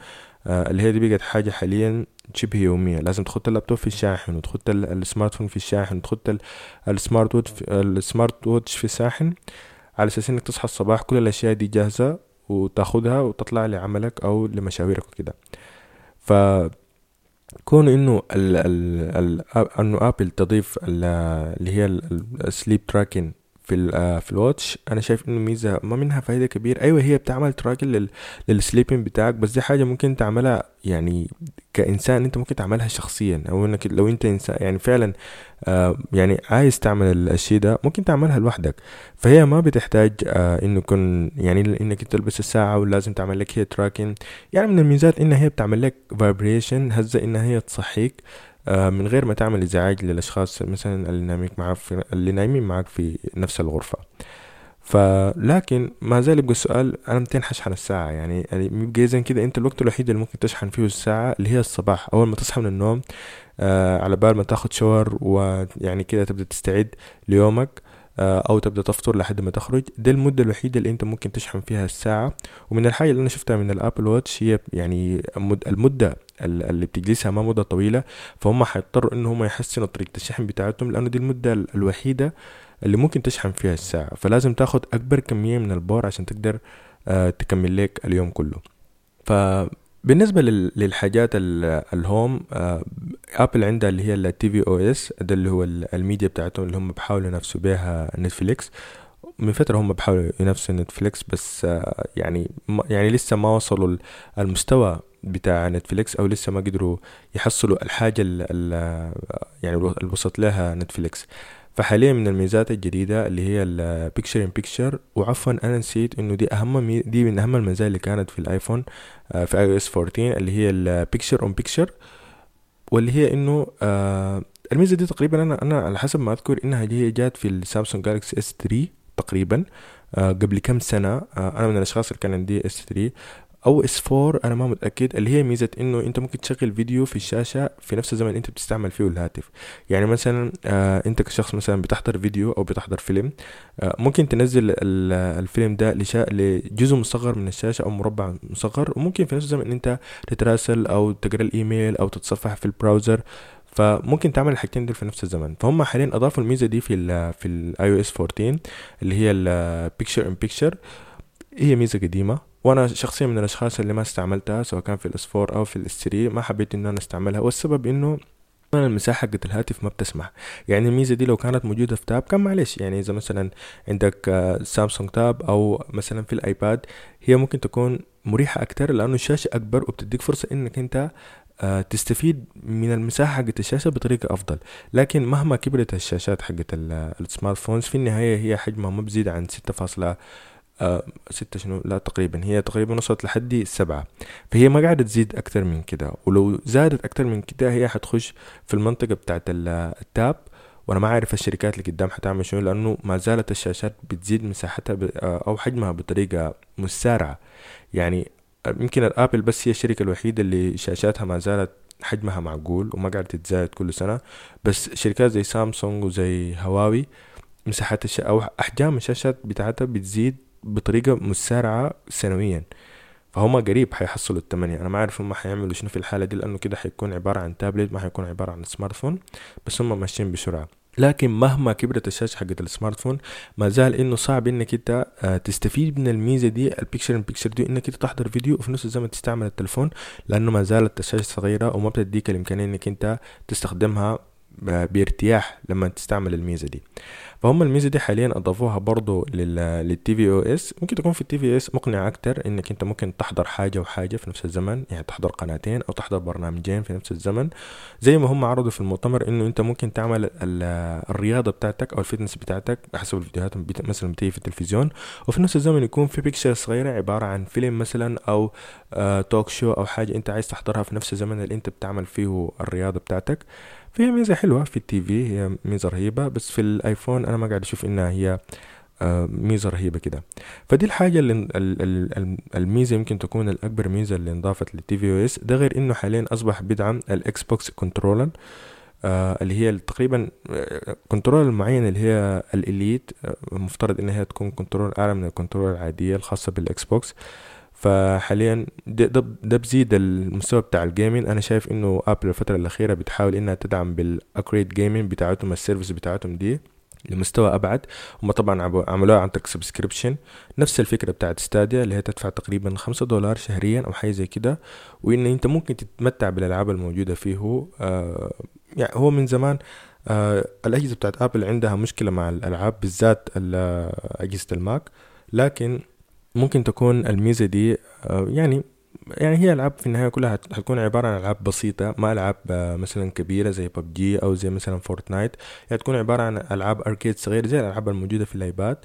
آه اللي هي دي بقت حاجة حاليا شبه يومية. لازم تحط اللابتوب في الشاحن وتحط ال smartphone في الشاحن وتحط ال smart watch ال smart watch في الشاحن على أساس إنك تصحى الصباح كل الأشياء دي جاهزة وتاخدها وتطلع لعملك أو لمشاويرك وكده. ف كون إنه ال ال ال إنه ابل تضيف اللي هي ال sleep tracking في آه، في ال watch أنا شايف انه ميزة ما منها فايدة كبير. أيوه هي بتعمل tracking لل sleeping بتاعك بس دي حاجة ممكن تعملها يعني كإنسان إنت ممكن تعملها شخصيا. أو إنك لو إنت انسان يعني فعلا آه يعني عايز تعمل الشيء ده ممكن تعملها لوحدك. فهي ما بتحتاج آه إنه يكون يعني إنك تلبس الساعة ولازم تعمل لك هي tracking يعني من الميزات إنها هي بتعمل لك vibration هزة إنها هي تصحيك. من غير ما تعمل ازعاج للأشخاص مثلا اللي نايمين معك في اللي نايمين معك في نفس الغرفة. فلكن ما زال يبقى السؤال أنا متين حشحن الساعة. يعني يبقى اذا كده أنت الوقت الوحيد اللي ممكن تشحن فيه الساعة اللي هي الصباح. أول ما تصحى من النوم آه على بال ما تاخد شاور ويعني كده تبدأ تستعد ليومك. آه أو تبدأ تفطر لحد ما تخرج. دي المدة الوحيدة اللي أنت ممكن تشحن فيها الساعة. ومن الحاجة اللي أنا شفتها من الأبل واتش هي يعني المدة اللي بتجلسها ما مدة طويلة فهم حيضطروا إن هم يحسنوا طريقة الشحن بتاعتهم لأنه دي المدة الوحيدة اللي ممكن تشحن فيها الساعة. فلازم تاخد أكبر كمية من ال power عشان تقدر آه تكمل لك اليوم كله. فبالنسبة للحاجات ال home آه آبل عندها اللي هي ال tvOS ده اللي هو الميديا بتاعتهم اللي هم بيحاولوا ينافسوا بيها نتفليكس من فترة هم بيحاولوا ينافسوا نتفليكس بس آه يعني يعني لسه ما وصلوا المستوى بتاع نتفليكس أو لسه ما قدروا يحصلوا الحاجة اللي يعني اللي وصلت لها Netflix فحاليا من الميزات الجديدة اللي هي ال picture in picture وعفوا أنا نسيت إنه دي أهم. دي من أهم المزايا اللي كانت في الآيفون آه، في iOS 14 اللي هي ال picture in picture واللي هي إنه آه الميزة دي تقريبا أنا أنا على حسب ما أذكر إنها هي جات في السامسونج Galaxy S 3 تقريبا آه قبل كم سنة أنا من الأشخاص اللي كان عندي S 3 أو S 4 أنا ما متأكد اللي هي ميزة إنه أنت ممكن تشغل فيديو في الشاشة في نفس الزمن أنت بتستعمل فيه الهاتف. يعني مثلا آه أنت كشخص مثلا بتحضر فيديو أو بتحضر فيلم آه ممكن تنزل الفيلم ده لشا... لجزء مصغر من الشاشة أو مربع مصغر وممكن في نفس الزمن أنت تتراسل أو تقرأ الإيميل أو تتصفح في ال browser. فممكن تعمل الحاجتين دول في نفس الزمن. فهم حاليا أضافوا الميزة دي في ال في ال iOS 14 اللي هي ال picture in picture هي ميزة قديمة وأنا شخصيا من الأشخاص اللي ما استعملتها سواء كان في ال S 4 أو في ال S 3 ما حبيت ان أنا أستعملها والسبب إنه المساحة حقت الهاتف ما بتسمح. يعني الميزة دي لو كانت موجودة في tab كان معلش يعني إذا مثلا عندك سامسونج tab أو مثلا في الآيباد هي ممكن تكون مريحة أكتر لأنه الشاشة أكبر وبتديك فرصة إنك أنت آه، تستفيد من المساحة حقت الشاشة بطريقة أفضل. لكن مهما كبرت الشاشات حقت ال smart phones في النهاية هي حجمها ما بزيد عن ستة فاصلة آه ستة شنو؟ لا تقريبا. هي تقريبا وصلت لحد السبعة فهي ما قاعدة تزيد أكتر من كده. ولو زادت أكتر من كده هي حتخش في المنطقة بتاعت التاب. وأنا ما عارف الشركات اللي قدام حتعمل شنو لأنه ما زالت الشاشات بتزيد مساحتها آه، أو حجمها بطريقة مسارعه يعني يمكن الآبل بس هي الشركة الوحيدة اللي شاشاتها ما زالت حجمها معقول وما قاعدة تتزايد كل سنة. بس شركات زي سامسونج وزي هواوي مساحات الش... أو أحجام الشاشات بتاعتها بتزيد بطريقة مسارعة سنويا فهم قريب حيحصلوا التمانية أنا ما أعرف هم حيعملوا شنو في الحالة دي لأنه كده حيكون عبارة عن تابلت ما حيكون عبارة عن smart phone بس هم ماشيين بسرعة. لكن مهما كبرت الشاشة حقت ال smart phone ما زال إنه صعب إنك أنت آه، تستفيد من الميزة دي ال picture in picture دي إنك أنت تحضر فيديو وفي نفس الزمن تستعمل التلفون لأنه ما زالت الشاشة صغيرة وما بتديك الإمكانية إنك أنت تستخدمها آه، بارتياح لما تستعمل الميزة دي. فهم الميزة دي حاليا أضافوها برضو لل tvOS ممكن تكون في ال tvOS مقنعه أكتر إنك أنت ممكن تحضر حاجة وحاجة في نفس الزمن يعني تحضر قناتين أو تحضر برنامجين في نفس الزمن. زي ما هم عرضوا في المؤتمر إنه أنت ممكن تعمل الرياضة بتاعتك أو ال fitness بتاعتك حسب الفيديوهات مثلا بتيجي في التلفزيون. وفي نفس الزمن يكون في picture صغيرة عبارة عن فيلم مثلا أو آه talk show أو حاجة أنت عايز تحضرها في نفس الزمن اللي أنت بتعمل فيه الرياضة بتاعتك. فيها ميزة حلوة في ال TV هي ميزة رهيبة بس في الآيفون أنا ما قاعد أشوف إنها هي آه، ميزة رهيبة كده. فدي الحاجة اللي الميزة يمكن تكون الأكبر ميزة اللي انضافت لل tvOS ده غير إنه حاليا أصبح بيدعم ال Xbox controller آه اللي هي تقريبا control معين اللي هي ال elite آه مفترض إنها تكون control أعلى من ال control العادية الخاصة بال Xbox. فحاليا ده, ده, بزيد المستوى بتاع ال gaming أنا شايف إنه Apple الفترة الأخيرة بتحاول إنها تدعم بال arcade gaming بتاعتهم ال service بتاعتهم دي لمستوى أبعد. هم طبعا عملوها عن طريق subscription نفس الفكرة بتاعت Stadia اللي هي تدفع تقريبا خمسة دولار شهريا أو حاجة زي كده وإن أنت ممكن تتمتع بالألعاب الموجودة فيه. آه يعني هو من زمان آه الأجهزة بتاعت Apple عندها مشكلة مع الألعاب بالذات أجهزة ال Mac. لكن ممكن تكون الميزة دي آه يعني يعني هي ألعاب في النهاية كلها حتكون عبارة عن ألعاب بسيطة ما ألعاب آه، مثلا كبيرة زي ببجي أو زي مثلا Fortnite يعني تكون عبارة عن ألعاب arcade صغيرة زي الألعاب الموجودة في ال iPad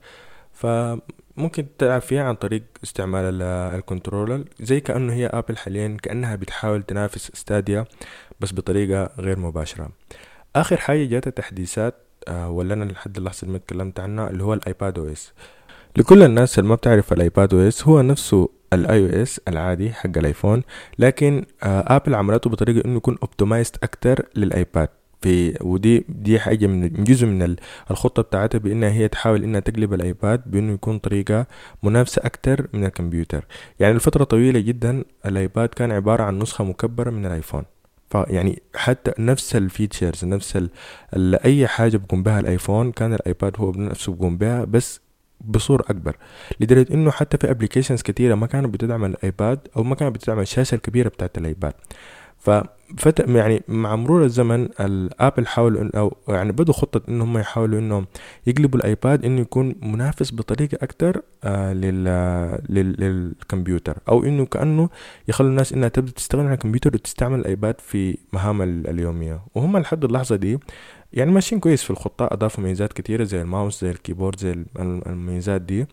فممكن تلعب فيها عن طريق استعمال ال controller زي كأنه هي Apple حاليا كأنها بتحاول تنافس Stadia بس بطريقة غير مباشرة. آخر حاجة جات التحديثات آه، ولا أنا لحد اللحظة اللي ما تكلمت عنها اللي هو ال iPadOS لكل الناس اللي ما بتعرف ال iPadOS هو نفسه ال iOS العادي حق ال iPhone لكن آه Apple عملته بطريقة إنه يكون optimized أكتر لل iPad في ودي دي حاجة من جزء من الخطة بتاعتها بإنها هي تحاول إنها تقلب ال iPad بإنه يكون طريقة منافسة أكتر من الكمبيوتر. يعني لفترة طويلة جدا ال iPad كان عبارة عن نسخة مكبرة من ال iPhone فيعني حتى نفس ال features نفس ال أي حاجة بقوم بها ال iPhone كان ال iPad هو بنفسه بقوم بها بس بصورة أكبر لدرجة إنه حتى في applications كتيرة ما كانت بتدعم ال iPad أو ما كانت بتدعم الشاشة الكبيرة بتاعت ال iPad. ففت يعني مع مرور الزمن ال Apple حاولوا أو يعني بدوا خطة إن هم يحاولوا إنهم يقلبوا ال iPad إنه يكون منافس بطريقة أكتر آه لل للكمبيوتر. أو إنه كأنه يخلوا الناس إنها تبدأ تستغنى عن الكمبيوتر وتستعمل ال iPad في مهام اليومية. وهم لحد اللحظة دي يعني ماشيين كويس في الخطة أضافوا ميزات كتيرة زي الماوس زي ال keyboard زي الميزات دي.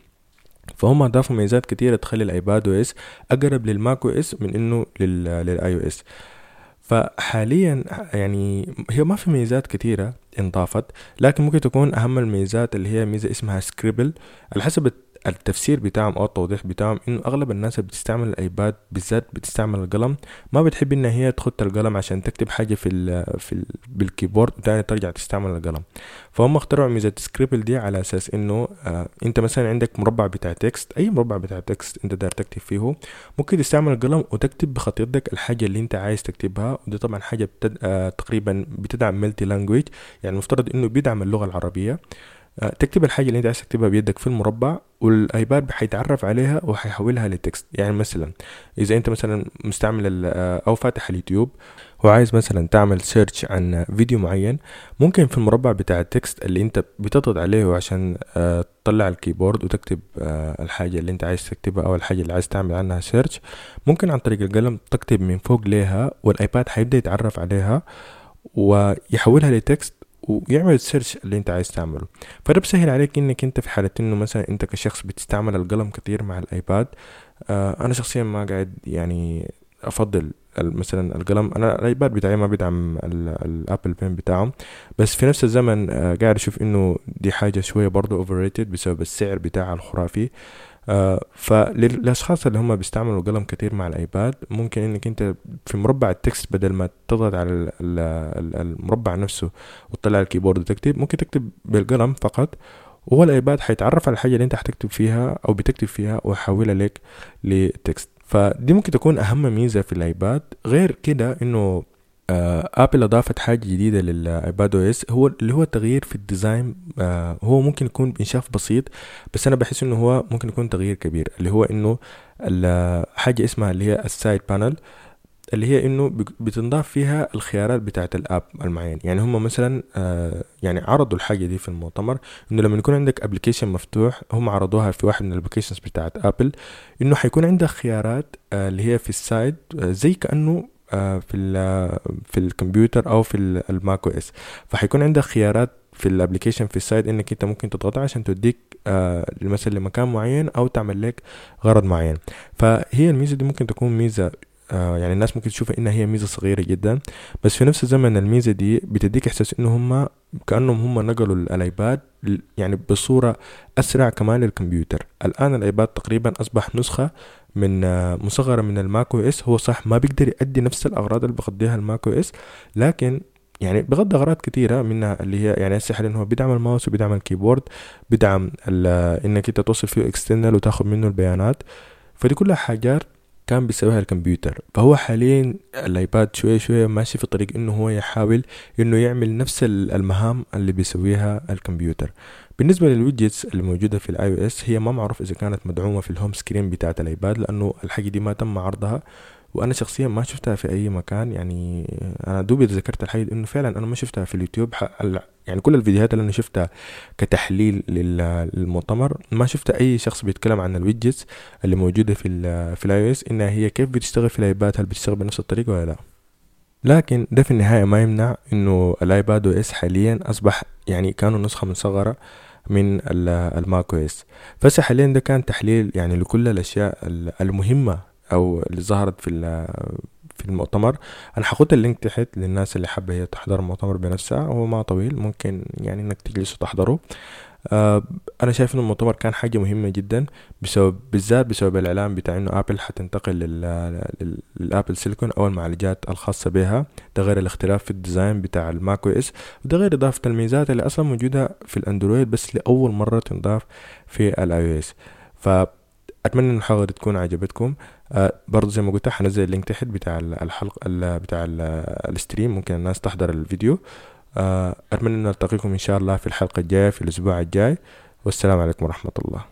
فهم أضافوا ميزات كتيرة تخلي ال iPadOS أقرب لل macOS من إنه لل iOS فحاليا يعني هي ما في ميزات كتيرة انضافت لكن ممكن تكون أهم الميزات اللي هي ميزة اسمها Scribble على حسب التفسير بتاعهم أو التوضيح بتاعهم إنه أغلب الناس بتستعمل ال iPad بالذات بتستعمل القلم ما بتحب إن هي تخط القلم عشان تكتب حاجة في ال في ال بال keyboard وتاني ترجع تستعمل القلم. فهم اخترعوا ميزة Scribble دي على أساس إنه آه أنت مثلا عندك مربع بتاع text أي مربع بتاع text أنت داير تكتب فيه ممكن تستعمل القلم وتكتب بخط يدك الحاجة اللي أنت عايز تكتبها ودي طبعا حاجة بتد... آه تقريبا بتدعم multi language يعني المفترض إنه بيدعم اللغة العربية. تكتب الحاجة اللي انت عايز تكتبها بيدك في المربع والآيباد حيتعرف عليها وحيحولها ل text. يعني مثلا إذا انت مثلا مستعمل آه، أو فاتح اليوتيوب وعايز مثلا تعمل search عن فيديو معين ممكن في المربع بتاع ال text اللي انت بتضغط عليه عشان آه، تطلع ال keyboard وتكتب الحاجة اللي انت عايز تكتبها أو الحاجة اللي عايز تعمل عنها search ممكن عن طريق القلم تكتب من فوق ليها والآيباد حيبدأ يتعرف عليها ويحولها ل text ويعمل ال search اللي انت عايز تعمله. فده بسهل عليك انك انت في حالة انه مثلا انت كشخص بتستعمل القلم كثير مع الآيباد. آه أنا شخصيا ما قاعد يعني أفضل مثلا القلم. أنا الآيباد بتاعي ما بيدعم ال Apple Pen بتاعه بس في نفس الزمن آه قاعد أشوف إنه دي حاجة شوية برضه over بسبب السعر بتاعها الخرافي. فللأشخاص اللي هم بيستعملوا قلم كتير مع الإيباد ممكن إنك أنت في مربع ال text بدل ما تضغط على المربع نفسه وتطلع ال keyboard وتكتب ممكن تكتب بالقلم فقط وهو الايباد حيتعرف على الحاجة اللي أنت حتكتب فيها أو بتكتب فيها ويحولها لك ل text. فدي ممكن تكون أهم ميزة في الإيباد. غير كده إنه آه ابل أضافت حاجة جديدة لل iPadOS هو اللي هو تغيير في ال design آه هو ممكن يكون انشاف بسيط بس أنا بحس إنه هو ممكن يكون تغيير كبير اللي هو إنه حاجة اسمها اللي هي ال side panel اللي هي إنه بتنضاف فيها الخيارات بتاعت ال app المعين. يعني هم مثلا آه يعني عرضوا الحاجة دي في المؤتمر إنه لما يكون عندك application مفتوح هم عرضوها في واحد من ال applications بتاعت ابل إنه حيكون عندك خيارات آه اللي هي في ال side آه زي كأنه آه، في في الكمبيوتر أو في ال macOS فحيكون عندك خيارات في ال application في ال side إنك أنت ممكن تضغطها عشان توديك آه مثلا لمكان معين أو تعمل لك غرض معين. فهي الميزة دي ممكن تكون ميزة آه يعني الناس ممكن تشوفها إنها هي ميزة صغيرة جدا. بس في نفس الزمن الميزة دي بتديك إحساس إنه هم كأنهم هم نقلوا الايباد يعني بصورة أسرع كمان للكمبيوتر. الآن الايباد تقريبا أصبح نسخة من آه، مصغرة من ال macOS هو صح ما بيقدر يأدي نفس الأغراض اللي بقضيها ال macOS لكن يعني بيقضي أغراض كتيرة منها اللي هي يعني هسه حاليا هو بيدعم الماوس وبيدعم ال keyboard بيدعم إنك أنت توصل فيه external وتاخد منه البيانات. فدي كلها حاجات كان بيسويها الكمبيوتر. فهو حاليا الآيباد شوية شوية ماشي في طريق إنه هو يحاول إنه يعمل نفس المهام اللي بيسويها الكمبيوتر. بالنسبة لل widgets اللي موجودة في ال iOS هي ما معروف إذا كانت مدعومة في ال home screen بتاعة الايباد لأنه الحاجة دي ما تم عرضها. وأنا شخصيا ما شفتها في أي مكان. يعني أنا دوبي ذكرت الحاجة إنه فعلا أنا ما شفتها في اليوتيوب. يعني كل الفيديوهات اللي أنا شفتها كتحليل للمؤتمر ما شفت أي شخص بيتكلم عن ال widgets اللي موجودة في ال في ال iOS إنها هي كيف بتشتغل في الايباد هل بتشتغل بنفس الطريقة ولا لا. لكن ده في النهاية ما يمنع إنه ال iPadOS حاليا أصبح يعني كأنه نسخة مصغرة. من ال macOS حاليا ده كان تحليل يعني لكل الأشياء المهمة أو اللي ظهرت في في المؤتمر. أنا حاخت ال link تحت للناس اللي حابة هي تحضر المؤتمر بنفسها. هو ما طويل ممكن يعني إنك تجلس وتحضره أنا شايف ان المؤتمر كان حاجة مهمة جدا بسبب بالذات بسبب الإعلان بتاع إنه آبل حتنتقل لل Apple Silicon أو المعالجات الخاصة بها ده غير الاختلاف في ال design بتاع ال macOS وده غير إضافة الميزات اللي أصلا موجودة في الأندرويد بس لأول مرة تنضاف في ال iOS. ف اتمنى ان المحاضره تكون عجبتكم. آه زي ما قلت حنزل ال link تحت بتاع الحلقة بتاع ال stream ممكن الناس تحضر الفيديو. آه، أتمنى أن نلتقيكم إن شاء الله في الحلقة الجاية في الأسبوع الجاي. والسلام عليكم ورحمة الله.